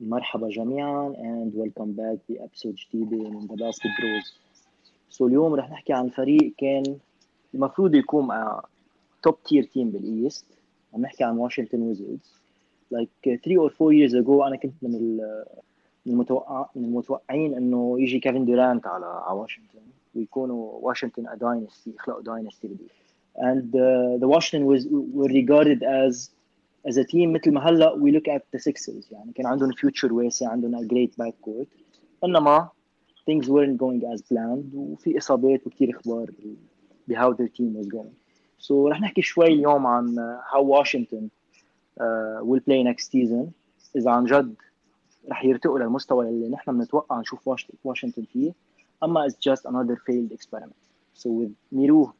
مرحبا جميعا and welcome back ب episode جديدة من The Basket Bros so اليوم رح نحكي عن فريق كان المفروض يكون top tier team بال East عم نحكي عن واشنطن Wizards like 3 or 4 years ago أنا كنت من من المتوقع من المتوقعين إنه يجي كيفن دورانت على واشنطن ويكونوا واشنطن dynasty يخلقوا dynasty جديد and uh, the Washington was were regarded as as a team مثل ما هلا we look at the Sixers يعني كان عندهم future واسع عندهم a great backcourt انما things weren't going as planned وفي اصابات وكثير أخبار ب how their team was going so رح نحكي شوي اليوم عن how Washington uh, will play next season اذا عن جد رح يرتقوا للمستوى اللي نحن بنتوقع نشوف واشنطن فيه اما it's just another failed experiment so with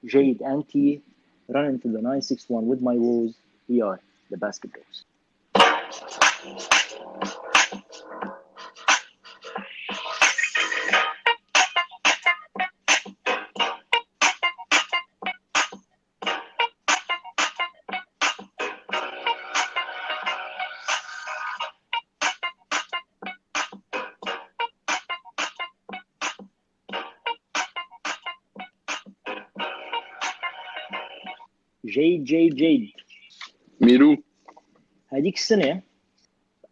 Jade and T running to the 961 with my woes we are the Basket Bros. جيد ميرو. هذيك السنة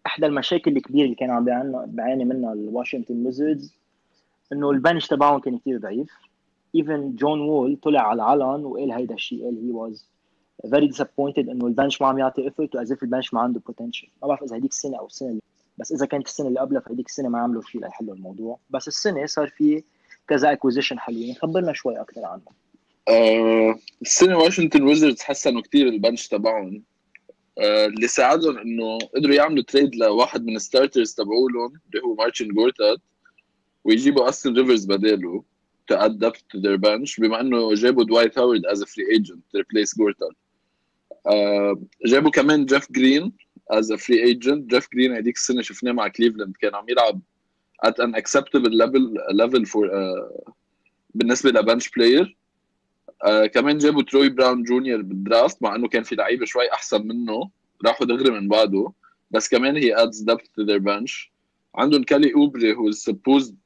إحدى المشاكل الكبيرة اللي كانوا عم بيعاني منها الواشنطن Wizards إنه ال bench تبعهم كان كثير ضعيف. even جون وول طلع على العلن وقال هيدا الشيء قال he was very disappointed إنه ال bench ما عم يعطي effort as if ال bench ما عنده potential ما بعرف إذا هذيك السنة أو السنة اللي بس إذا كانت السنة اللي قبلها فهذيك السنة ما عملوا شيء ليحلوا الموضوع. بس السنة صار في كذا acquisition حلوين خبرنا شوي أكثر عنهم آه السنة واشنطن Wizards حسنوا كثير ال bench تبعهم. اللي ساعدهم إنه قدروا يعملوا trade لواحد من ال starters تبعولهم اللي هو مارتشن جورتات ويجيبوا أوستن ريفرز بداله to their bench بما إنه جابوا دوايت هاورد free agent to replace جورتات آه جابوا كمان جيف جرين a free agent. جيف جرين هذيك السنة شفناه مع كليفلاند كان عم يلعب at an acceptable level level for uh, بالنسبة ل bench player آه كمان جابوا تروي براون جونيور بال draft مع إنه كان في لعيبة شوي أحسن منه. راحوا دغري من بعده. بس كمان هي adds depth to their bench. عندهم كالي أوبري هو supposed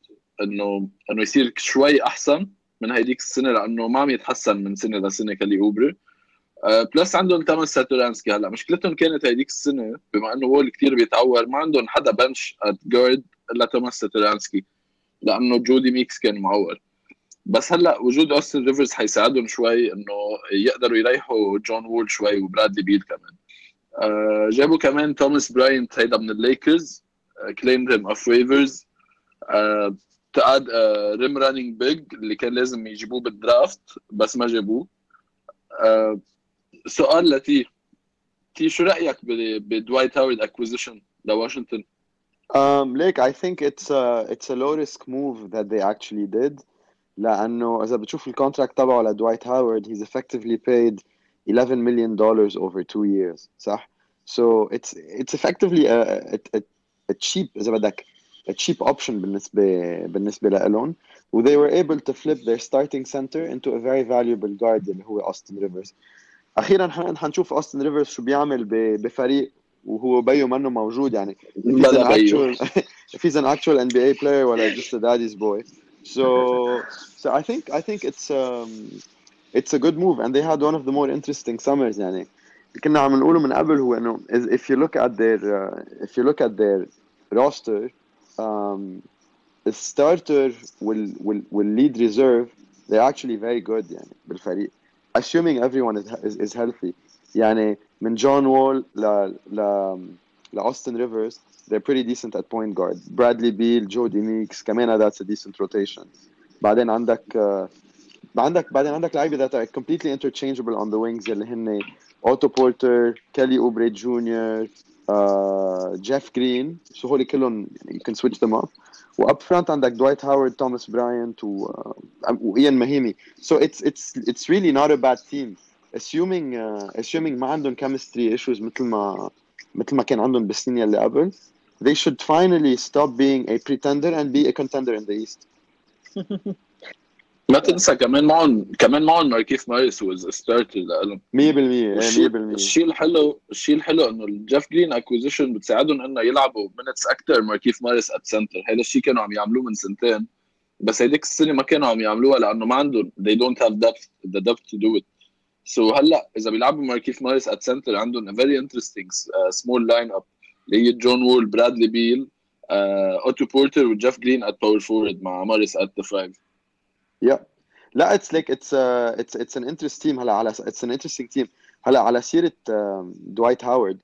انه إنه يصير شوي أحسن من هيديك السنة لأنه ما عم يتحسن من سنة لسنه كالي أوبري. آه plus عندهم توماس ساتورانسكي. هلأ مشكلتهم كانت هيديك السنة بما إنه وول كثير بيتعور ما عندهم حدا bench at guard إلا توماس ساتورانسكي لأنه جودي ميكس كان معور. بس هلأ وجود اوستن ريفرز حيساعدهم شوي إنه يقدروا يريحوا جون وول شوي وبرادلي بيل كمان. آه جابوا كمان توماس براينت هيدا من الليكرز claimed him off waivers تقعد rim running big اللي كان لازم يجيبوه بال draft بس ما جابوه. آه سؤال لتي تي شو رأيك بدوايت هاورد اكوزيشن لواشنطن؟ Um, Lake, I think it's a it's a low risk move that they actually did. لانه اذا بتشوف الكونتراكت تبعه لدوايت هاورد he's effectively paid 11 million dollars over two years صح so it's it's effectively a, a, a, a cheap اذا بدك a cheap option بالنسبه بالنسبه لهم و they were able to flip their starting center into a very valuable guard اللي هو اوستن ريفرز اخيرا حنشوف اوستن ريفرز شو بيعمل بفريق وهو بيو منه موجود يعني if he's an actual if he's an actual NBA player ولا just a daddy's boy so so I think I think it's um it's a good move and they had one of the more interesting summers يعني كنا عم نقوله من قبل هو انه if you look at their uh, if you look at their roster um, the starter will will will lead reserve they're actually very good يعني بالفريق assuming everyone is, is, is healthy يعني من جون وول ل ل لاوستن ريفرز they're pretty decent at point guard برادلي بيل جودي ميكس كمان that's a decent rotation بعدين عندك uh, عندك بعدين عندك لعيبه that are completely interchangeable on the wings اللي هن اوتو بورتر كيلي اوبري جونيور جيف جرين سو هول كلهم you can switch them up واب فرونت عندك دوايت هاورد توماس براينت وايان ماهيمي so it's it's it's really not a bad team assuming uh, assuming ما عندهم chemistry issues مثل ما مثل ما كان عندهم بالسنين اللي قبل. They should finally stop being a pretender and be a contender in the East. ما تنسى كمان معهم كمان معهم ماركيف ماريس was starter لهم. 100% إيه، 100% الشيء الحلو الشيء الحلو إنه الجيف جرين acquisition بتساعدهم إنه يلعبوا minutes أكثر ماركيف ماريس at center هذا الشيء كانوا عم يعملوه من سنتين. بس هيديك السنة ما كانوا عم يعملوه لأنه ما عندهم they don't have depth the depth to do it. سو so هلا اذا بيلعبوا ماركيف ماريس ات سنتر عندهم a very interesting uh, small line up اللي هي جون وول برادلي بيل اوتو بورتر وجيف جرين ات باور فورورد مع ماريس ات ذا فايف Yeah. لا it's like it's uh, it's it's an interesting team هلا على it's an interesting team هلا على سيرة um, Dwight Howard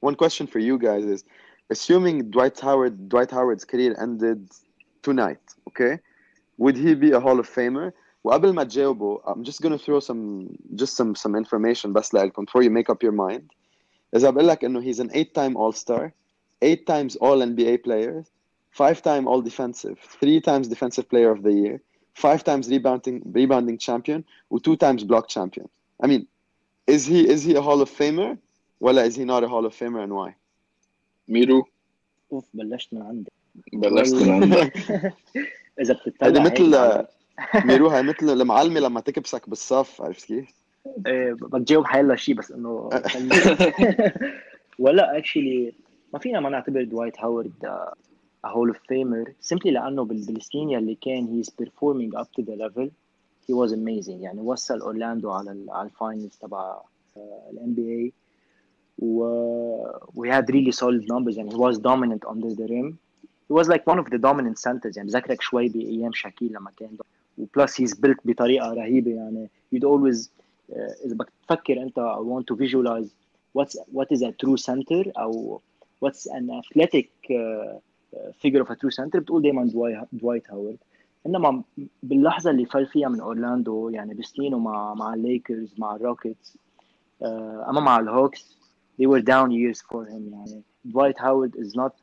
one question for you guys is assuming Dwight Howard Dwight Howard's career ended tonight okay would he be a Hall of Famer وقبل ما تجاوبوا I'm just gonna throw some just some some information بس لكم before you make up your mind إذا بقول لك إنه he's an eight time All Star eight times All NBA player five time All Defensive three times Defensive Player of the Year five times rebounding rebounding champion و two times block champion. I mean, is he is he a Hall of Famer? ولا is he not a Hall of Famer and why? ميرو اوف بلشت من عندك بلشت من عندك اذا بتطلع هيدي هيك مثل على- ميرو هي مثل المعلمة لما تكبسك بالصف عرفت كيف؟ إيه، بدك تجاوب حيلا شيء بس إنه ولا actually ما فينا ما نعتبر دوايت هاورد Hall of Famer simply لأنه بال- بالسنين يلي كان he's performing up to the level he was amazing يعني وصل أورلاندو على على ال finals تبع الان بي اي و we had really solid numbers and he was dominant under the rim. He was like one of the dominant centers. يعني بذكرك شوي بأيام شاكيل لما كان و plus he's built بطريقة رهيبة يعني. You'd always uh, إذا بدك تفكر أنت I want to visualize what's what is a true center أو athletic uh, uh, figure of a true center بتقول دائما دواي دوايت هاورد إنما باللحظة اللي فل فيها من أورلاندو يعني بسنينه مع مع الليكرز مع الروكيتس uh, أما مع الهوكس they were down years for him يعني. دوايت هاورد is not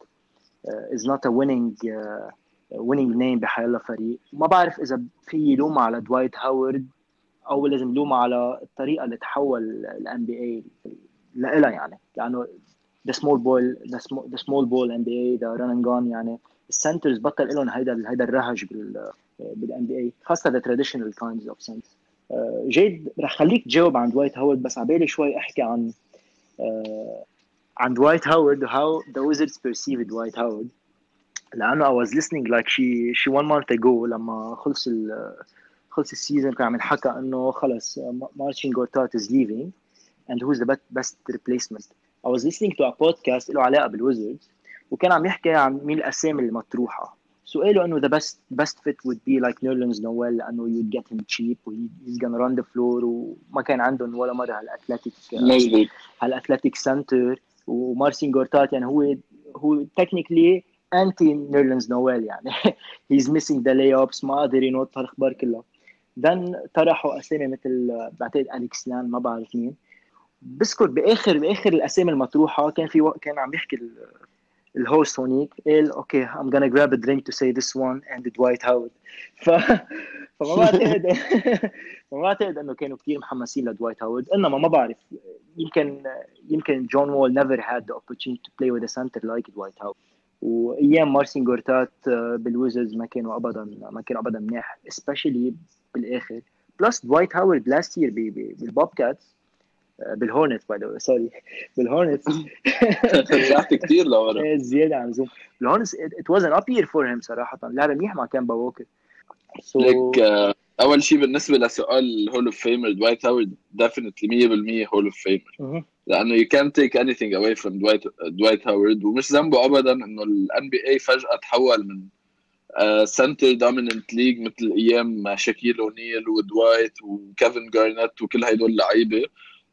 uh, is not a winning uh, winning name بحيلا فريق. ما بعرف إذا في يلوم على دوايت هاورد أو لازم لوم على الطريقة اللي تحول الان بي اي لها يعني. لأنه the small ball the small, the small ball NBA the run and gun يعني. ال centers بطل لهم هيدا هيدا الرهج بال بالان بي اي خاصة traditional kinds of centers. آه، جيد. رح خليك تجاوب عن دوايت هاورد بس عبالي شوي أحكي عن آه، عن دوايت هاورد how the Wizards perceive دوايت هاورد لأنه I was listening like she she one month ago لما خلص ال خلص ال season كان عم ينحكى إنه خلص مارتشين is leaving and who's the best, best replacement. I was listening to a podcast له علاقة بالويزردز وكان عم يحكي عن مين الأسامي المطروحة. سؤاله إنه the best best fit would be like Nerlens Noel لأنه you'd get him cheap و he- he's gonna run the floor وما كان عندهم ولا مرة هال athletic مزبوط هال athletic center ومارسين جورتات يعني هو هو technically anti نيرلنز نويل يعني. he's missing the لاي ابس ما قادر ينط هالأخبار كلها. then طرحوا أسامي مثل بعتقد اليكس لأن ما بعرف مين. بذكر باخر بآخر الأسامي المطروحة كان في وقت كان عم يحكي ال- ال host هونيك قال okay I'm gonna grab a drink to say this one and Dwight ف فما بعتقد ما بعتقد إنه كانوا كثير محمسين لدوايت هاورد إنما ما بعرف يمكن يمكن جون وول never had the opportunity play with a center like دوايت هاورد وأيام مارسين جورتات آه، بالويزرز ما كانوا ابدا ما كانوا ابدا منيح especially بالآخر. plus دوايت هاورد last year بالبوب كاتس بالهورنتس by the sorry بالهورنتس رجعت كثير لورا. إيه، زيادة عن اللزوم. بالهورنتس it was an up year for him صراحة. لعب منيح مع كامبا ووكر. So like آه، أول شيء بالنسبة لسؤال Hall of Famer دوايت هاورد definitely 100% Hall of Famer لأنه you can't take anything away from دوايت دوايت هاورد ومش ذنبه ابدا إنه الان بي اي فجأة تحول من center dominant league مثل أيام شاكيل أونيل ودوايت وكيفن جارنيت وكل هدول اللعيبه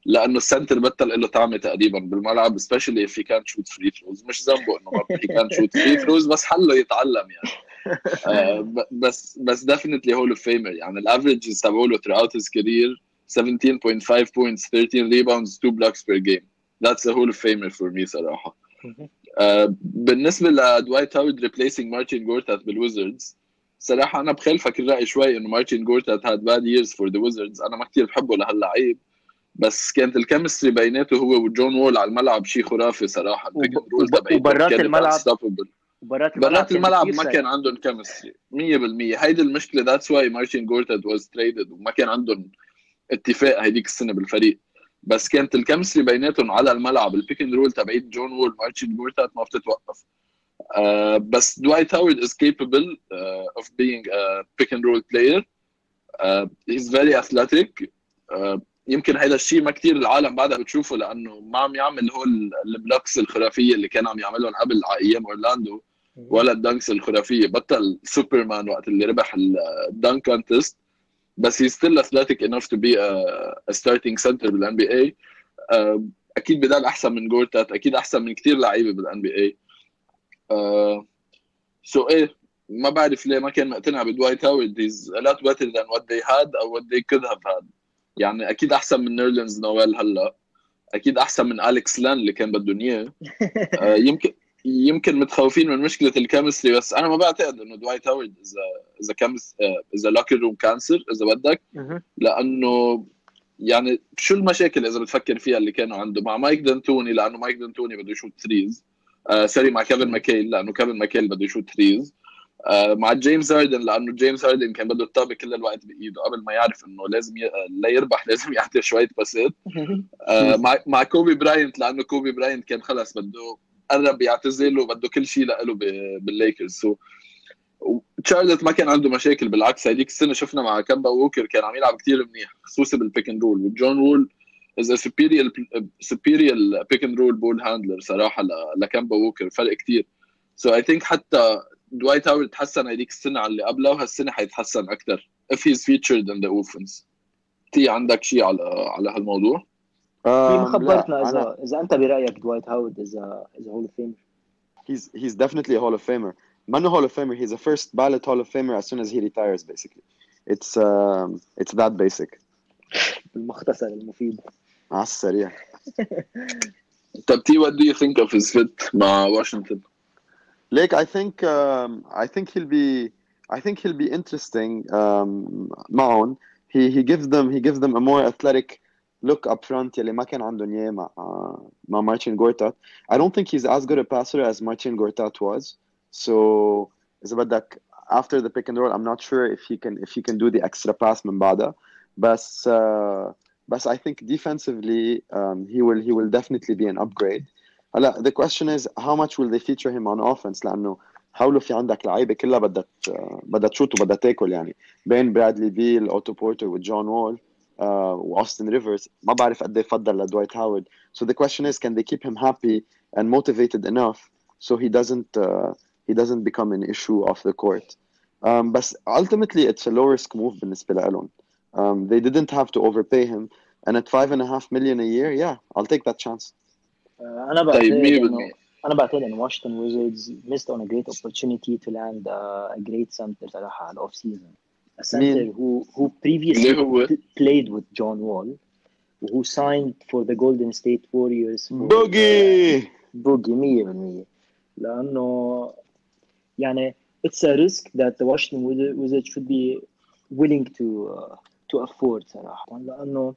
لأنه ال center بطل له طعمة تقريبا بالملعب especially he can't shoot free throws. مش ذنبه إنه ما can't shoot free throws بس حله يتعلم يعني. آه، بس بس definitely Hall of Famer يعني. ال averages تبعوله throughout his career. 17.5 points 13 rebounds 2 blocks per game that's a hall of famer for me صراحة مهم. آه، بالنسبة لدوايت هاورد replacing مارتن جورتات بالويزردز صراحة أنا بخالفك الرأي شوي إنه مارتن جورتات had bad years for the Wizards أنا ما كثير بحبه لهاللعيب بس كانت ال chemistry بيناته هو وجون وول على الملعب شيء خرافي تبعيته وبرات الملعب-. برات برات الملعب ما كان. عندهم chemistry 100% هيدي المشكلة that's why مارتن جورتاد was traded وما كان عندهم اتفاق هيديك السنة بالفريق. بس كانت ال chemistry بيناتهم على الملعب. ال pick and roll تبعيت جون وول ومارتن جورتات ما بتتوقف. آه بس دوايت هاورد being a pick and roll player. uh, he's very athletic. uh, يمكن هذا الشيء ما كثير العالم بعدها بتشوفه لأنه ما عم يعمل هو ال- ال blocks الخرافية اللي كان عم يعملهم قبل على أيام أورلاندو. ولا ال dunks الخرافية. بطل سوبرمان وقت اللي ربح ال dunk contest بس هي still athletic enough to be a starting center بال NBA أكيد بدال أحسن من جورتات أكيد أحسن من كثير لعيبة بال NBA so إيه ما بعرف ليه ما كان مقتنع بدوايت هاورد. he's a lot than what they had أو what they could have had. يعني أكيد أحسن من نيرلينز نويل هلأ. أكيد أحسن من أليكس لن اللي كان بدهم اياه آه، يمكن يمكن متخوفين من مشكلة ال chemistry بس أنا ما بعتقد إنه دوايت هاورد اذا إذا كمس إذا locker room cancer إذا بدك. لأنه يعني شو المشاكل إذا بتفكر فيها اللي كانوا عنده؟ مع مايك دانتوني لأنه مايك دانتوني بده يشوت threes آه sorry مع كيفن ماكيل لأنه كيفن ماكيل بده يشوت threes آه مع جيمس هاردن لأنه جيمس هاردن كان بده الطابه كل الوقت بإيده قبل ما يعرف إنه لازم ي... آه، لا يربح لازم يعطي شوية باسات آه مع مع كوبي براينت لأنه كوبي براينت كان خلص بده قرب يعتزل وبده كل شيء له بالليكرز. so تشارلت ما كان عنده مشاكل بالعكس هذيك السنة شفنا مع كامبا ووكر كان عم يلعب كثير منيح خصوصي بال pick and roll وجون وول is superior superior pick and roll ball handler صراحة لكامبا ووكر فرق كثير so I think حتى دوايت هاورد تحسن هذيك السنة على اللي قبلها وهالسنه حيتحسن أكثر if he's featured in the offense. تي عندك شيء على على هالموضوع؟ في ما Um, خبرتنا اذا إذا أنت برأيك دوايت هاورد اذا اذا هول اوف فيمر he's he's definitely a Hall of Famer. Mano Hall of Famer. He's a first ballot Hall of Famer as soon as he retires. Basically, it's um, it's that basic. بالمختصر المفيد على السريع. طب تي what do you think of his fit مع واشنطن Lake, I think um, I think he'll be I think he'll be interesting. Um, معهم. He he gives them he gives them a more athletic look up front يلي ما كان عندهم اياه مع مع مارتن جورتات. I don't think he's as good a passer as Martin Gortat was. So إذا بدك after the pick and roll I'm not sure if he can if he can do the extra pass من بعدها. بس uh, بس I think defensively um, he will he will definitely be an upgrade. هلا the question is how much will they feature him on offense لانه حاولوا في عندك لعيبه كلها بدها ت- بدها تشوت وبدها تاكل يعني بين برادلي بيل اوتو بورتر وجون وول واوستن ريفرز ما بعرف قد ايه فضل لدوايت هاورد so the question is can they keep him happy and motivated enough so he doesn't uh, he doesn't become an issue off the court um, بس ultimately it's a low risk move بالنسبه لهم um, they didn't have to overpay him and at five and a half million a year yeah I'll take that chance آه، انا طيب بعتقد انه 100% انا بعتقد ان واشنطن ويزردز missed on a great opportunity to land a, a great center صراحه على الاوف سيزون a center مين؟ who who اللي previously هو played with John Wall who signed for the Golden State Warriors for boogie بوجي 100% لانه يعني it's a risk that the Washington Wizards Wizards should be willing to uh, to afford صراحة لأنه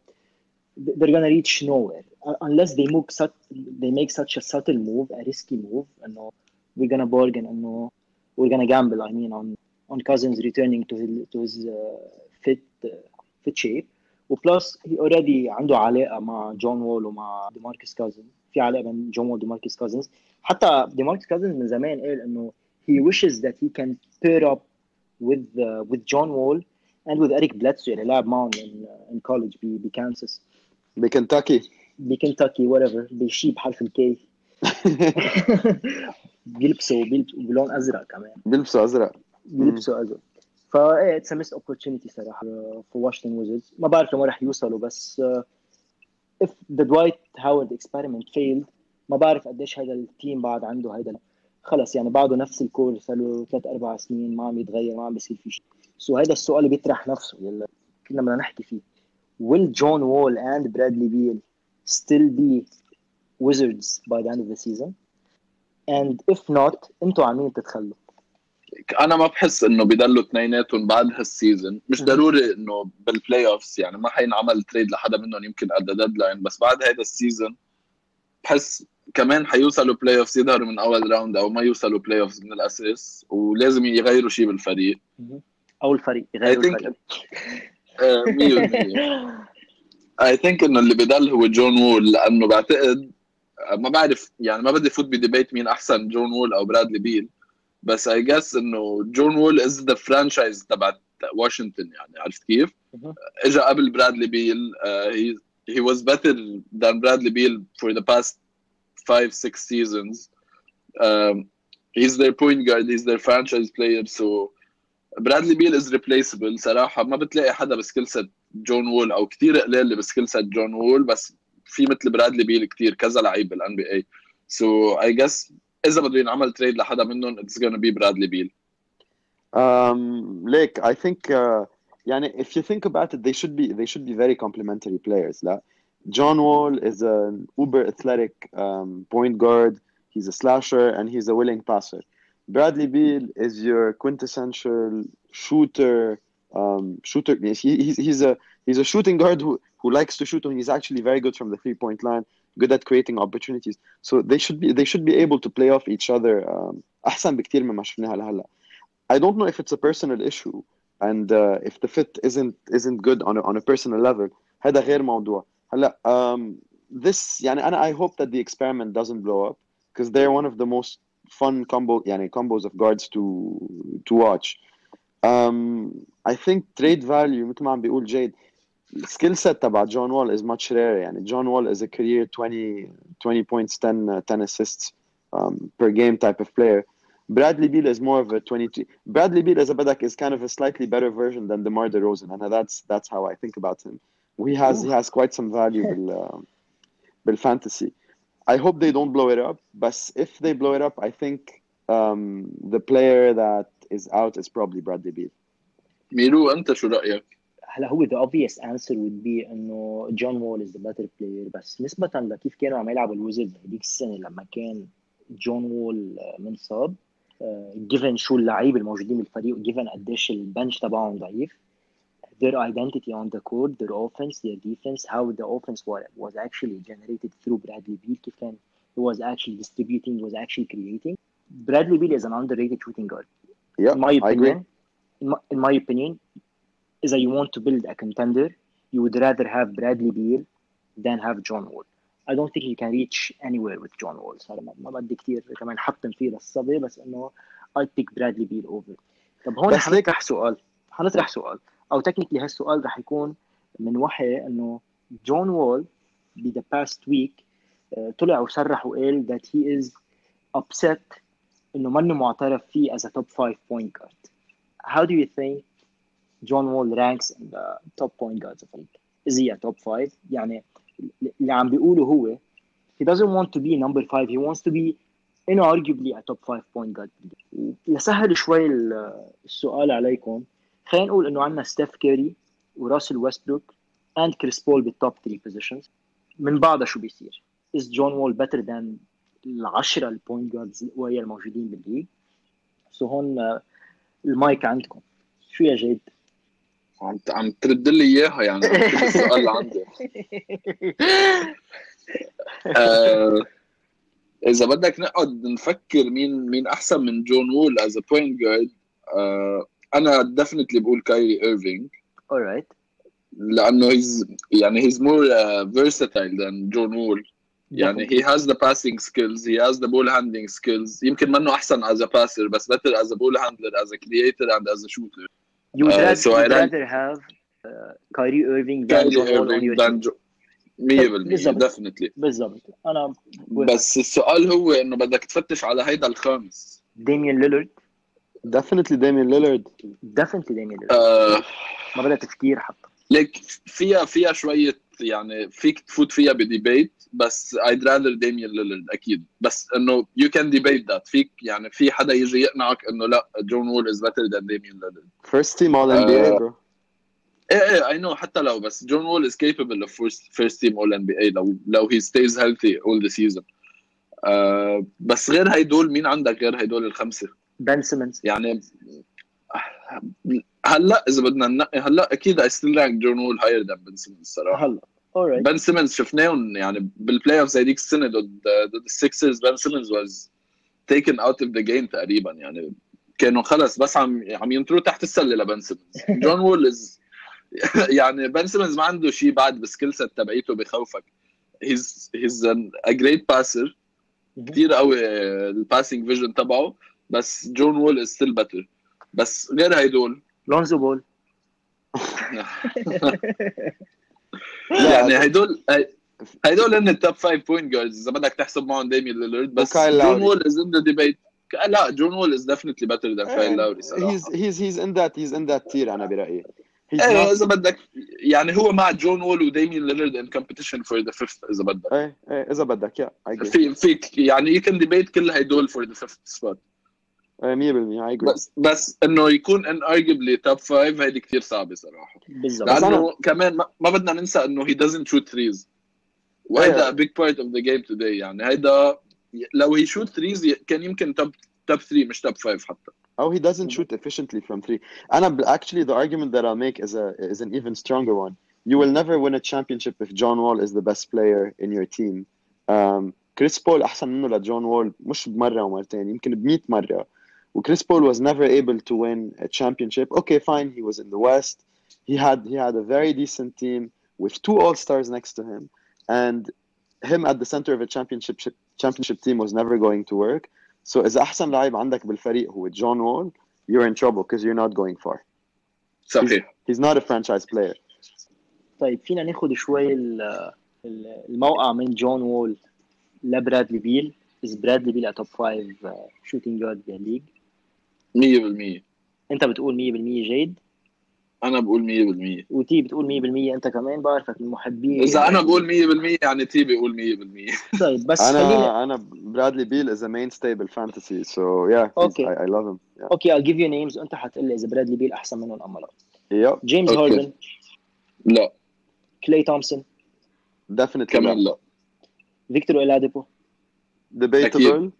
they're gonna reach nowhere unless they make such they make such a subtle move a risky move إنه we're gonna bargain إنه we're gonna gamble I mean on on Cousins returning to his to his uh, fit uh, fit shape وبلس هي اوريدي عنده علاقه مع جون وول ومع ديماركس كازنز في علاقه بين جون وول وديماركس كازنز حتى ديماركس كازنز من زمان قال انه he wishes that he can pair up with uh, with John Wall and with Eric Bledsoe اللي لعب معهم in, uh, in college ب- بكانساس بكنتاكي بكنتاكي whatever. بشي بحرف الكي بيلبسوا بيلبسوا بلون ازرق كمان. بيلبسوا ازرق بيلبسوا ازرق فايه it's missed opportunity صراحة في واشنطن ويزردز ما بعرف لما راح يوصلوا بس if the Dwight Howard experiment failed ما بعرف قديش هذا ال team بعد عنده هذا خلص يعني بعده نفس ال core صار له ثلاث أربع سنين ما عم يتغير ما عم بيصير في شيء. so هذا السؤال اللي بيطرح نفسه يلا كنا بدنا نحكي فيه. Will John Wall and Bradley Beal still be Wizards by the end of the season? And if not أنتوا على مين تتخلوا. أنا ما بحس إنه بضلوا اثنيناتهم بعد هال season مش. ضروري إنه بال playoffs يعني ما حينعمل trade لحدا منهم يمكن قبل ال deadline بس بعد هذا ال season بحس كمان حيوصلوا playoffs يظهروا من أول round أو ما يوصلوا playoffs من الأساس ولازم يغيروا شيء بالفريق. أو الفريق يغيروا think- الفريق. آه، 100% I think إنه اللي بضل هو جون وول لأنه بعتقد ما بعرف يعني ما بدي فوت ب debate مين أحسن جون وول أو برادلي بيل بس I guess إنه جون وول is the franchise تبع واشنطن يعني عرفت كيف؟ اجى قبل برادلي بيل he was better than Bradley Beal for the past five six seasons um, he's their point guard he's their franchise player so برادلي بيل is replaceable صراحة ما بتلاقي حدا ب skill set جون وول أو كثير قليل اللي ب skill set جون وول بس في مثل برادلي بيل كثير كذا لعيب بال NBA so I guess إذا بده ينعمل trade لحدا منهم it's gonna be برادلي بيل Um, Like, I think uh, يعني if you think about it, they should be they should be very complementary players. لا? John Wall is an uber athletic um, point guard. He's a slasher and he's a willing passer. Bradley Beal is your quintessential shooter. Um, shooter. He, he's, he's a he's a shooting guard who, who likes to shoot and he's actually very good from the three point line. Good at creating opportunities. So they should be they should be able to play off each other. Um, أحسن بكتير مما شفناها لهلا. I don't know if it's a personal issue and uh, if the fit isn't isn't good on a, on a personal level هذا غير موضوع هلا um, this يعني أنا I hope that the experiment doesn't blow up because they're one of the most fun combo يعني combos of guards to to watch um, I think trade value مثل ما عم بيقول جيد السكيل سيت تبع جون وول is much rare يعني جون وول is a career 20 20 points 10 uh, 10 assists um, per game type of player Bradley Beal is more of a 22. Bradley Beal as a Badak is kind of a slightly better version than DeMar DeRozan, and that's that's how I think about him. He has he has quite some value bil, uh, bil fantasy. I hope they don't blow it up, but if they blow it up, I think um, the player that is out is probably Bradley Beal. ميرو انت شو رايك؟ هلا هو the obvious answer would be انه جون وول is the better player بس نسبة لكيف كانوا عم يلعبوا الويزردز هذيك السنة لما كان جون وول منصاب given شو اللعيبة الموجودين بالفريق given قديش البنش تبعهم ضعيف their identity on the court their offense their defense how the offense was, was actually generated through Bradley Beal كيف كان he was actually distributing was actually creating Bradley Beal is an underrated shooting guard Yeah, in my I agree. opinion in my, in my opinion is that you want to build a contender you would rather have Bradley Beal than have John Wall I don't think you can reach anywhere with John Wall صار ما ما بدي كثير كمان حطم فيه للصبي بس انه I pick Bradley Beal over طب هون بس حنطرح سؤال حنطرح سؤال أو تكنيكلي هالسؤال رح يكون من وحي انه جون وول ب the past week آه، طلع وصرح وقال that he is upset انه منه معترف فيه as a top 5 point guard how do you think John Wall ranks in the top point guards of league is he a top 5 يعني اللي عم بيقوله هو he doesn't want to be number 5 he wants to be inarguably a top 5 point guard لسهل شوي ال- السؤال عليكم خلينا نقول إنه عندنا ستيف كيري وراسل ويستبروك and كريس بول بال top 3 positions. من بعدها شو بيصير؟ Is John Wall better than العشرة ال point guards القوية الموجودين بال league؟ so هون آه، المايك عندكم. شو يا جيد؟ عم عم ترد لي إياها يعني. السؤال اللي عندي. آه، إذا بدك نقعد نفكر مين مين أحسن من جون وول as point guard أنا definitely بقول كايري ايرفينج alright لأنه he's يعني he's more versatile than جون وول يعني he has the passing skills he has the ball handling skills يمكن منه احسن as a passer بس better as a ball handler as a creator and as a shooter you would Uh, rather, so rank- rather have uh, Kyrie Irving than Kyrie John Wall on Irving your than team جو 100% بالضبط. definitely بالضبط أنا بس السؤال هو انه بدك تفتش على هيدا الخامس ديميان ليلرد definitely ديمين ليلارد definitely ديمين ليلارد ما بدها تفكير حتى. ليك فيها فيها شوية يعني فيك تفوت فيها ب debate بس I'd rather ديمين ليلارد أكيد. بس إنه you can debate that فيك يعني في حدا يجي يقنعك إنه لا جون وول is better than ديمين ليلارد first team all NBA bro إيه إيه I know حتى لو بس جون وول is capable of first team all NBA لو لو he stays healthy all the season بس غير هيدول مين عندك غير هيدول الخمسة؟ بن سيمنز يعني هلا إذا بدنا ننقي هلا أكيد I still rank جون وول higher than Ben Simmons الصراحه هلا. Alright بن سيمنز شفناهم يعني بال playoffs هيديك السنة ضد ضد السكسرز بن سيمنز was taken out of the game تقريبا يعني كانوا خلص بس عم عم ينطروا تحت السلة لبن سيمنز جون وول is يعني بن سيمنز ما عنده شيء بعد بال skill set تبعيته بخوفك. he's he's a great passer كثير قوي ال passing vision تبعه. بس جون وول is still better بس غير هيدول لونزو بول. يعني هيدول هي- هيدول هن ال top 5 point guards إذا بدك تحسب معهم ديمين ليلرد بس جون. وول is in the debate لا جون وول is definitely better than كايل لاوري صراحة. he's he's in that he's in that tier أنا برأيي. إيه not إذا بدك يعني هو مع جون وول وديمين ليلرد in competition for the fifth إذا بدك. إيه إيه إذا بدك يا في فيك يعني you can debate كل هيدول for the fifth spot 100% I agree بس بس انه يكون unarguably top 5 هيدي كثير صعبه صراحة بالضبط بس لأنه كمان ما, ما بدنا ننسى انه he doesn't shoot threes وهيدا إيه. a big part of the game today يعني هيدا لو هي shoot threes كان يمكن توب توب 3 مش توب 5 حتى Oh, he doesn't shoot efficiently from three. And I'm, actually, the argument that I'll make is a is an even stronger one. You will never win a championship if John Wall is the best player in your team. Um, كريس بول أحسن منه لجون وول مش بمرة ومرتين يمكن ب 100 مرة. وكريس بول was never able to win a championship. Okay, fine, he was in the West. He had he had a very decent team with two All Stars next to him, and him at the center of a championship championship team was never going to work. So إذا أحسن لاعب عندك بالفريق هو جون وول you're in trouble because you're not going far. صحيح He's not a franchise player. طيب فينا ناخد شوي ال- ال- الموقع من جون وول لبرادلي بيل از برادلي بيل توب 5 شوتنج جارد بالليج 100% انت بتقول 100% جيد؟ أنا بقول 100% وتي بتقول 100% انت كمان بعرفك من محبين. إذا أنا بقول 100% يعني تي بيقول 100% طيب بس Beal is a mainstay بال fantasy so yeah he's- Okay. I, I love him. Yeah. أوكي I'll give you names. وانت حتقول لي إذا برادلي بيل أحسن منهم أم لا جيمس. هاردن لا. كلاي تومسون definitely كمان لا. فيكتور اولاديبو Debatable.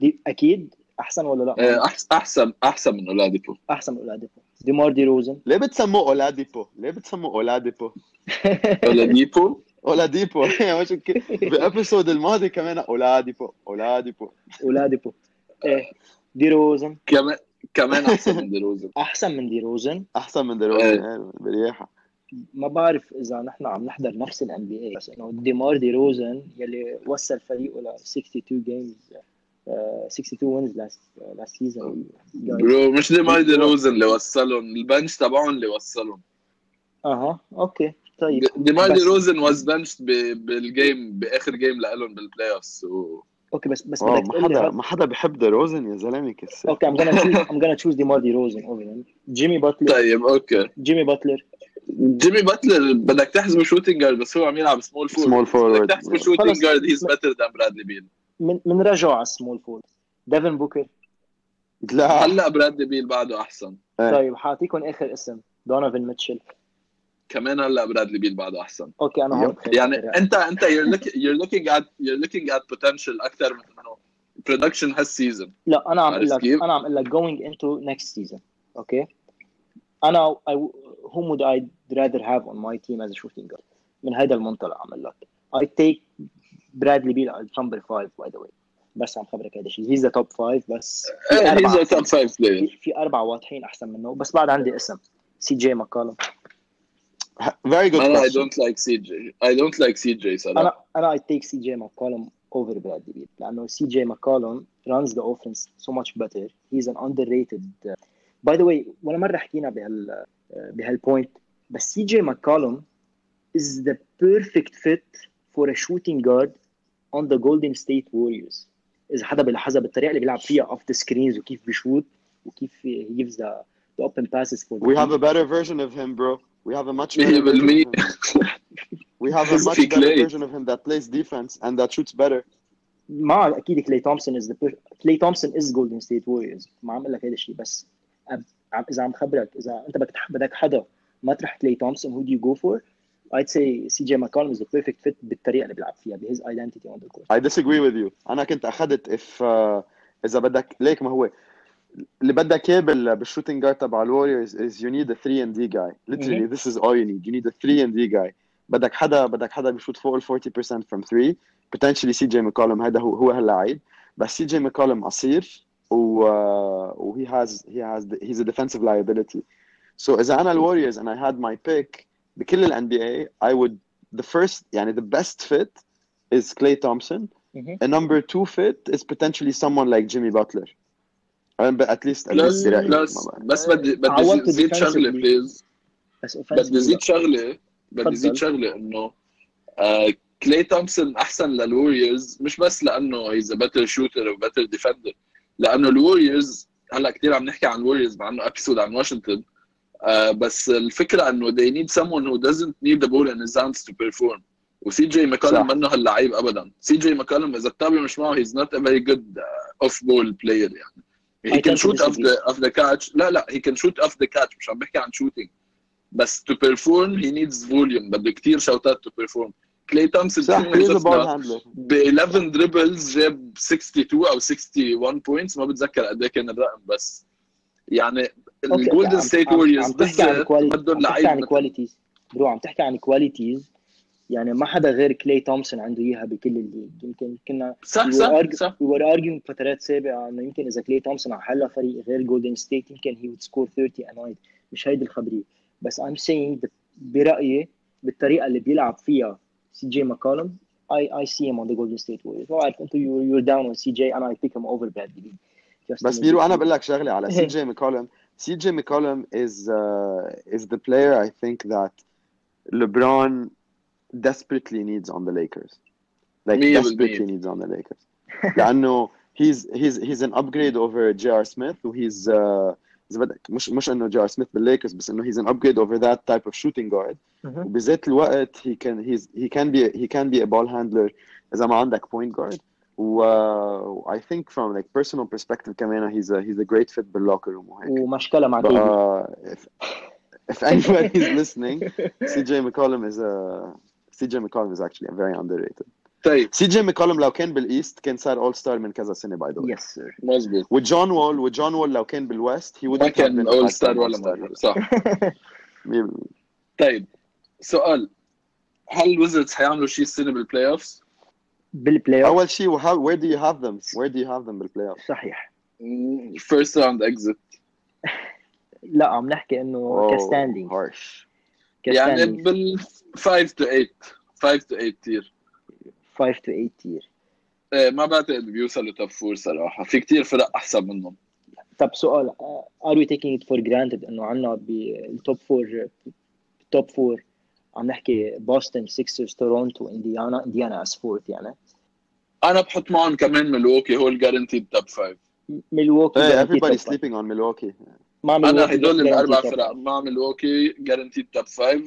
دي أكيد. أحسن ولا لا؟ أحس- أحسن أحسن من اولاديبو أحسن من أولاديبو. ديمار دي روزن. ليه بتسموه أولاديبو؟ ليه بتسموه؟ أولاديبو؟ أولاديبو؟ مش ك- بال episode الماضي كمان أولاديبو. أولاديبو. أولاديبو. إيه دي روزن. كمان كمان أحسن من ديروزن أحسن من دي روزن. أحسن من دروزن إيه، بريحة ما بعرف إذا نحن عم نحضر نفس ال NBA بس إنه ديمار دي روزن يلي وصل فريقه ل 62 games 62 wins last last season bro مش ديمار ديروزن اللي وصلهم ال bench تبعهم اللي وصلهم. أها أوكي طيب. ديمار بس- ديروزن was bench بال game بآخر game لهم بال playoffs أوكي بس بس بدك ما تقول لي حدا ما حدا بحب دروزن يا زلمة كسر. أوكي I'm gonna choose I'm gonna choose DeMar DeRozan over him جيمي باتلر طيب أوكي. جيمي باتلر جيمي باتلر بدك تحسبه shooting guard بس هو عم يلعب small forward Small forward. بدك تحسبه shooting. guard he's better than برادلي بيل من من رجعوا على ال small forward ديفن بوكر. لا. هلا برادلي بيل بعده أحسن. إيه. طيب حاعطيكم آخر اسم. دونوفن ميتشل كمان هلا برادلي بيل بعده أحسن. أوكي أنا هون يعني. انت أنت you're looking you're looking at you're looking at potential أكثر من إنه production هالسيزون لا أنا عم أقول لك؟ أنا عم أقول لك going into next season. أوكي؟ أنا I, whom would I rather have on my team as a shooting guard من هذا المنطلق عم أقول لك. I take Bradley Beal as number 5 by the way بس عم خبرك هذا الشيء he's the top 5 بس في he's أربعة a top 5 player في, في اربعه واضحين احسن منه بس بعد عندي اسم سي جي ماكالم very good أنا I question don't like CJ I don't like CJ صراحة أنا أنا I take CJ McCollum over Bradley Beal لأنه CJ McCollum runs the offense so much better he's an underrated uh, by the way ولا مره حكينا بهال uh, بهالبوينت بس CJ McCollum is the perfect fit for a shooting guard on the Golden State Warriors اذا حدا بيلاحظها بالطريقة اللي بيلعب فيها off the screens وكيف بيشوت وكيف he gives the the open passes for the we have team. a better version of him bro we have a much better version of 100% him we have a much better version of him that plays defense and that shoots better مع أكيد كلي تومسون از كلي تومسون از جولدن ستيت ووريرز ما عم أقول لك هذا الشيء بس اذا عم خبرك اذا انت بدك بدك حدا ما تروح كلي تومسون who do you go for I'd say CJ McCollum is the perfect fit بالطريقه اللي بيلعب فيها بهيز identity on the court I disagree with you انا كنت اخذت if uh, اذا بدك ليك ما هو اللي بدك اياه بال- بالشوتنج جارد تبع الوريورز is you need a 3 and D guy literally this is all you need you need a 3 and D guy بدك حدا بدك حدا بيشوت فوق ال 40% from 3 potentially سي جي ميكولم هذا هو هو هاللعيب بس سي جي ميكولم قصير و و he has he has he's a defensive liability so اذا انا الوريورز and I had my pick بكل ال NBA I would the first يعني the best fit is Clay Thompson مهم. a number two fit is potentially someone like Jimmy Butler but at least at least. بس بدي بدي زيد شغلة. بليز بس بدي زيد شغلة بدي زيد. شغلة إنه آه كلاي تومسون أحسن للوريورز مش بس لأنه he's better shooter و better defender لأنه الوريورز هلأ كثير عم نحكي عن الوريورز مع إنه episode عن واشنطن آه بس الفكرة انه they need someone who doesn't need the ball in his hands to perform وسي جي. ماكالم منه هاللعيب ابدا سي جي ماكالم اذا بتتابع مش معه he's not a very good uh, off ball player يعني he can shoot off the off the catch لا لا he can shoot off the catch مش عم بحكي عن shooting بس to perform he needs volume بده كثير شوتات to perform كلاي تومسون ب 11 dribbles جاب 62 أو 61 points ما بتذكر قد إيه كان الرقم بس يعني الجولدن ستيت ووريرز عم تحكي عن بالذات بدهم عم تحكي لعيب عن qualities bro عم تحكي عن qualities يعني ما حدا غير كلاي تومسون عنده إياها بكل ال league. يمكن كنا صح we were صح صح. were arguing فترات سابقه إنه يمكن إذا كلاي تومسون على حلا فريق غير جولدن ستيت يمكن he would score 30 a night. مش هيدي الخبرية. بس I'm saying that برأيي بالطريقة اللي بيلعب فيها سي جي ماكولم I I see him on the Golden State Warriors. ما بعرف أنتم you you're down on CJ and I pick him over Bradley. Just بس بيرو أنا بقول لك شغلة على سي جي ميكولم سي جي ميكولم is uh, is the player I think that LeBron desperately needs on the Lakers like مية desperately بالمية. needs on the Lakers لانه he's he's he's an upgrade over J.R. Smith وهيز uh, إذا بدك مش مش انه جي ار سميث بالليكرز بس انه he's an upgrade over that type of shooting guard مهم. وبذات الوقت he can he's he can be he can be a ball handler اذا ما عندك point guard و I think from like personal perspective كمان he's a he's a great fit بال locker room وهيك ومشكلة مع but uh, if if anybody is listening CJ McCollum is a CJ McCollum is actually very underrated. طيب. CJ McCollum لو كان بال East كان صار all-star من كذا سنة by the way yes sir مزبوط وجون وول وجون وول لو كان بال West wouldn't ما كان a all-star ولا. مره صح. 100%. طيب. سؤال. هل الويزردز حيعملوا شيء السنة بال playoffs؟ بال playoff أول شيء where do you have them? Where do you have them بال playoff صحيح. first round exit لا عم نحكي إنه ك standing يعني harsh. ك standing بال 5 to 8 5 to 8 tier 5 to 8 tier إيه ما بعتقد بيوصلوا top four صراحة. في كتير فرق أحسن منهم. طب سؤال are we taking it for granted إنه عندنا بال top four top four عم نحكي بوسطن Sixers تورونتو انديانا انديانا as fourth يعني. أنا بحط معهم كمان ميلوكي هو ال guaranteed top 5 Milwaukee hey, guaranteed everybody sleeping on Milwaukee. مع أنا هدول الأربع فرق. مع ميلوكي guaranteed top 5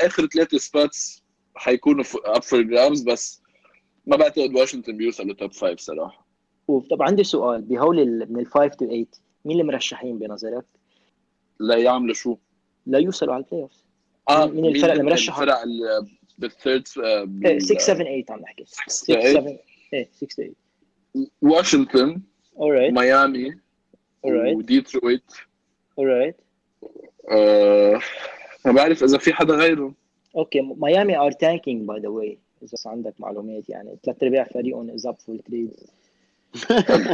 آخر ثلاثة spots حيكونوا up for grabs بس ما بعتقد واشنطن بيوصلوا top 5 صراحة. طب عندي سؤال. بهول ال- من ال 5 to 8 مين المرشحين بنظرك؟ لا يعملوا شو؟ لا يوصلوا على ال playoff آه مين الفرق اللي مرشحة؟ الفرق بال third 6 7 8 عم نحكي. 6 8. 7 إيه 6 8 واشنطن alright. ميامي alright. وديترويت آه ما بعرف إذا في حدا غيره أوكي ميامي are tanking by the way إذا عندك معلومات يعني. ثلاث أرباع فريقهم is up for trade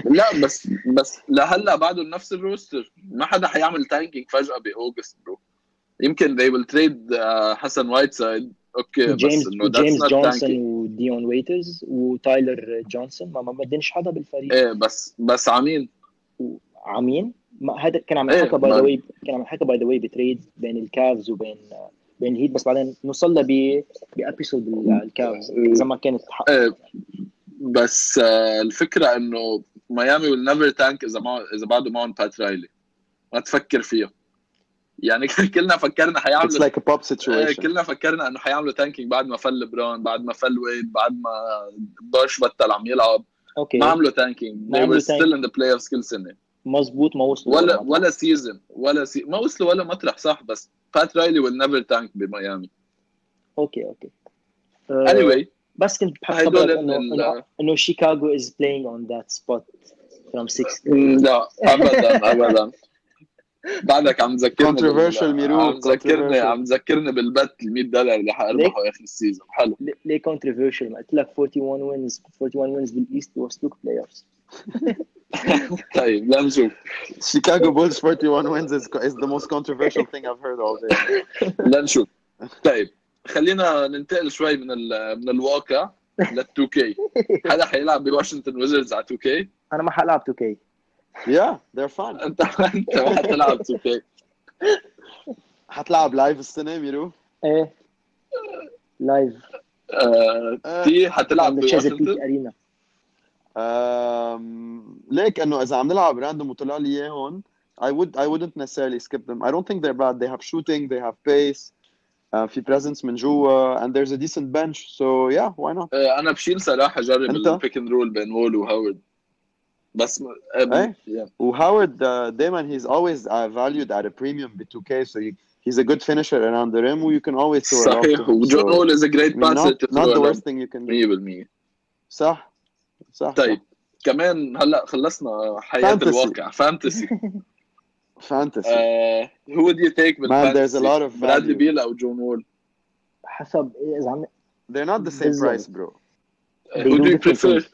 لا بس بس لهلا بعدهم نفس ال roster. ما حدا حيعمل tanking فجأة ب August bro يمكن they will trade آه، حسن وايت سايد أوكي جيمس بس إنه that's جيمس جونسون. وديون ويترز وتايلر جونسون ما ما بدنش حدا بالفريق. إيه بس بس عمين عمين ما هذا كان عم ينحكى by the way كان عم ينحكى by the way ب trade بين ال Cavs وبين بين ال Heat بس بعدين نوصل ب ب episode بال Cavs إذا ما كانت حق إيه بس آه، الفكرة إنه ميامي will never tank إذا ما إذا بعده معهم بات رايلي ما تفكر فيها. يعني كلنا فكرنا it's حيعملوا like a pop إيه، situation كلنا فكرنا إنه حيعملوا tanking بعد ما فل بران بعد ما فل Wade بعد ما Bosh بطل عم يلعب. أوكي. ما عملوا tanking ما they were still in the playoffs كل سنة. مزبوط ما وصلوا. ولا للمطلع. ولا season ولا سي... ما وصلوا ولا مطرح صح بس بات رايلي will never tank بميامي. أوكي أوكي. آه، anyway بس كنت بحب خبرك انه ال- انه شيكاغو is playing on that spot from 6 لا ابدا ابدا. بعدك عم تذكرني ميرو، عم تذكرني. عم تذكرني بال bet ال 100 دولار اللي حاربحه آخر ال season. حلو. ليه- ليه controversial ما قلت لك 41 wins 41 wins بال East وصلوك playoffs طيب لنشوف Chicago Bulls 41 wins is, is the most controversial thing I've heard all day. لنشوف طيب خلينا ننتقل شوي من ال- من الواقع لل 2K حدا حيلعب بواشنطن ويزردز على 2K أنا ما حلعب 2K Yeah, they're fun. انت انت ما حتلعب 2K حتلعب Live السنة ميرو؟ إيه Live آه، تي حتلعب بواشنطن arena Um, like إنه إذا عم نلعب random وطلع لي اياهم I would I wouldn't necessarily skip them. I don't think they're bad. They have shooting, they have pace, uh, في presence من جوا and there's a decent bench. So yeah, why not? آه، أنا بشيل صراحة اجرب؟ البيك اند رول بين وول وهاورد بس م- آه، إيه؟ yeah. وهاورد uh, دايما he's always uh, valued at a premium ب 2K so you, he's a good finisher around the rim و you can always throw it off صحيح to him. وجون So, وول از ا I جريت mean, باسر not, not the worst thing you can do. 100% صح صح طيب كمان هلا خلصنا حياه Fantasy. الواقع فانتسي فانتسي آه who would you take Man, there's a بالفانتسي lot of برادلي value. بيل او جون وول حسب إيه اذا عم they're not the same بالظبط. price bro who do do you different prefer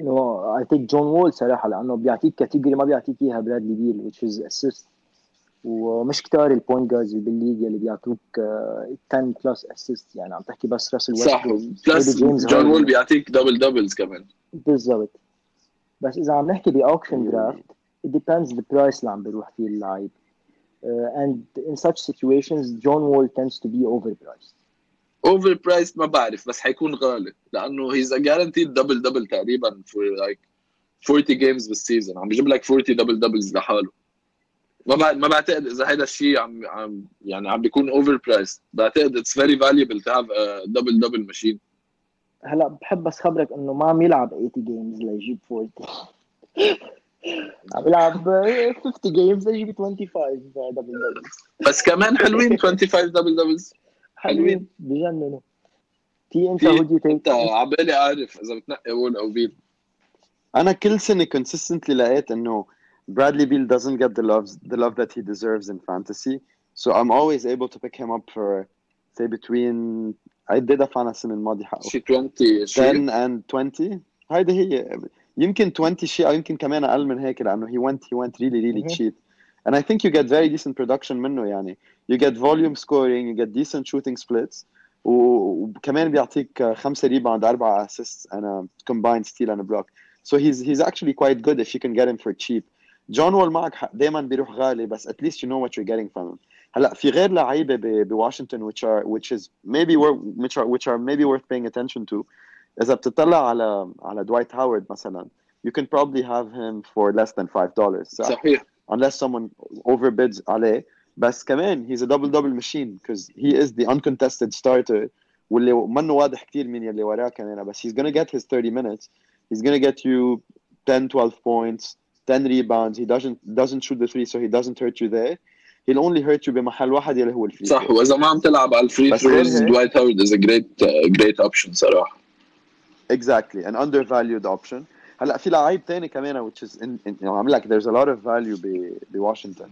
إنه I take جون وول صراحة لأنه بيعطيك category ما بيعطيك إياها برادلي بيل which is assist. ومش كتار ال point guards بال league اللي بيعطوك آه، 10 plus assist يعني عم تحكي بس راسل صح plus جون. وول بيعطيك double doubles كمان. بالضبط. بس إذا عم نحكي ب auction. draft it depends the price اللي عم بيروح فيه اللعيب. uh, and in such situations John Wall tends to be overpriced. overprice ما بعرف بس حيكون غالي. لأنه he's guaranteed double double تقريبا for like 40 games بال season عم بيجيب لك 40 double doubles لحاله. ما بعد ما بعتقد إذا هذا الشيء عم عم يعني عم بيكون overprice بعتقد it's very valuable to have double double machine هلا بحب بس خبرك إنه ما عم يلعب 80 games ليجيب 40 عم يلعب آه، 50 games ليجيب 25 double double بس كمان حلوين 25 double doubles حلوين بجننوا تي انت في- who do انت عبالي عارف اذا بتنقي وول أو بيل أنا كل سنه consistently لقيت انه Bradley Beal doesn't get the love the love that he deserves in fantasy so I'm always able to pick him up for say between عددها فانا السنة الماضيه حقه شي 20 شيء 10 and 20 هيدي هي يمكن 20 شيء أو يمكن كمان أقل من هيك لأنه he went he went really really Mhm. cheap and I think you get very decent production منه يعني you get volume scoring you get decent shooting splits و- وكمان بيعطيك خمسة ريباوند أربعة assists and a combined steal and a block so he's he's actually quite good if you can get him for cheap جون وول معك حق دائما بيروح غالي بس at least you know what you're getting from him هلا في غير لعيبه ب- بواشنطن which are which is maybe worth which are which are maybe worth paying attention to اذا بتطلع على على دوايت هاورد مثلا you can probably have him for less than five dollars صح؟ صحيح unless someone overbids عليه بس كمان he's a double double machine because he is the uncontested starter واللي منه واضح كثير مين يلي وراه كمان بس he's gonna get his 30 minutes he's gonna get you 10 12 points 10 rebounds he doesn't doesn't shoot the three so he doesn't hurt you there he'll only hurt you بمحل واحد يلي هو الفري صح واذا ما عم تلعب على الفري بس غير ثروز هيك- دوايت هاورد از ا جريت جريت اوبشن صراحه exactly an undervalued option هلا في لعيب تاني كمان which is in, in, عم لك there's a lot of value ب بواشنطن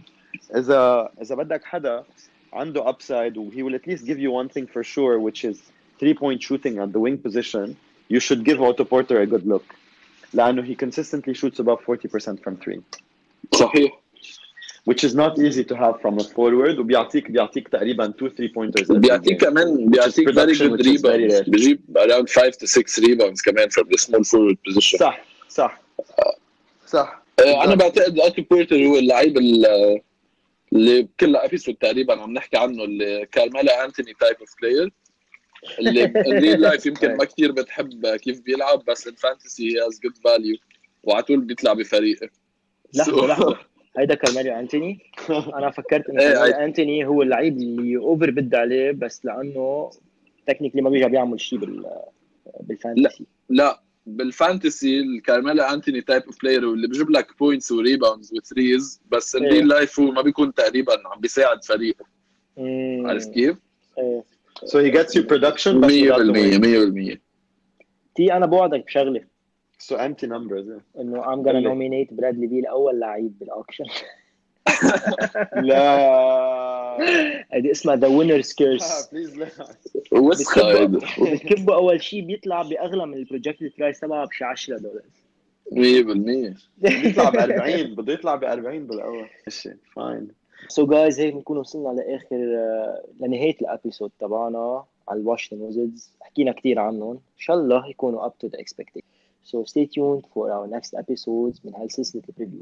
اذا اذا بدك حدا عنده upside و he will at least give you one thing for sure which is three point shooting at the wing position you should give Otto Porter a good look لانه he consistently shoots above 40% from three صحيح which is not easy to have from a forward وبيعطيك بيعطيك تقريبا two three pointers every بيعطيك game. كمان بيعطيك very production good which is very rebounds rare. بيجيب around 5 to 6 rebounds كمان from the small forward position صح صح صح آه، انا بعتقد اوتو بورتر هو اللعيب ال- اللي بكل episode تقريبا عم نحكي عنه اللي كارميلو أنتوني type of player اللي ال real life يمكن ما كثير بتحب كيف بيلعب بس ال fantasy هي has good value وعلى طول بيطلع بفريقه. لحظة لحظة. هيدا كارميليو أنتوني. أنا فكرت انه إيه، كارميليو أنتوني هو اللعيب اللي overbid عليه بس لأنه technically ما بيرجع بيعمل شيء بال بال fantasy لا. بال fantasy الكارميلو أنتوني type of player واللي بيجيب لك points و rebounds و threes بس إيه. ال real life هو ما بيكون تقريبا عم بيساعد فريقه. عرفت كيف؟ so he gets you production but 100% without the win. 100% تي أنا بوعدك بشغلة so empty numbers yeah. إنه I'm gonna قل لي. nominate برادلي بيل أول لعيب بال auction لا. هيدي اسمها the winner's curse please لا. وسخه أول شيء بيطلع بأغلى من ال projected price تبعها بشي 10 دولار. 100% بيطلع ب 40 بده يطلع ب 40 بالاول Fine so guys هيك بنكون وصلنا لآخر آه، لنهاية ال episode تبعنا على الواشنطن ويزردز حكينا كثير عنهم. إن شاء الله يكونوا up to the expectation. So stay tuned for our next episodes من هالسلسلة ال preview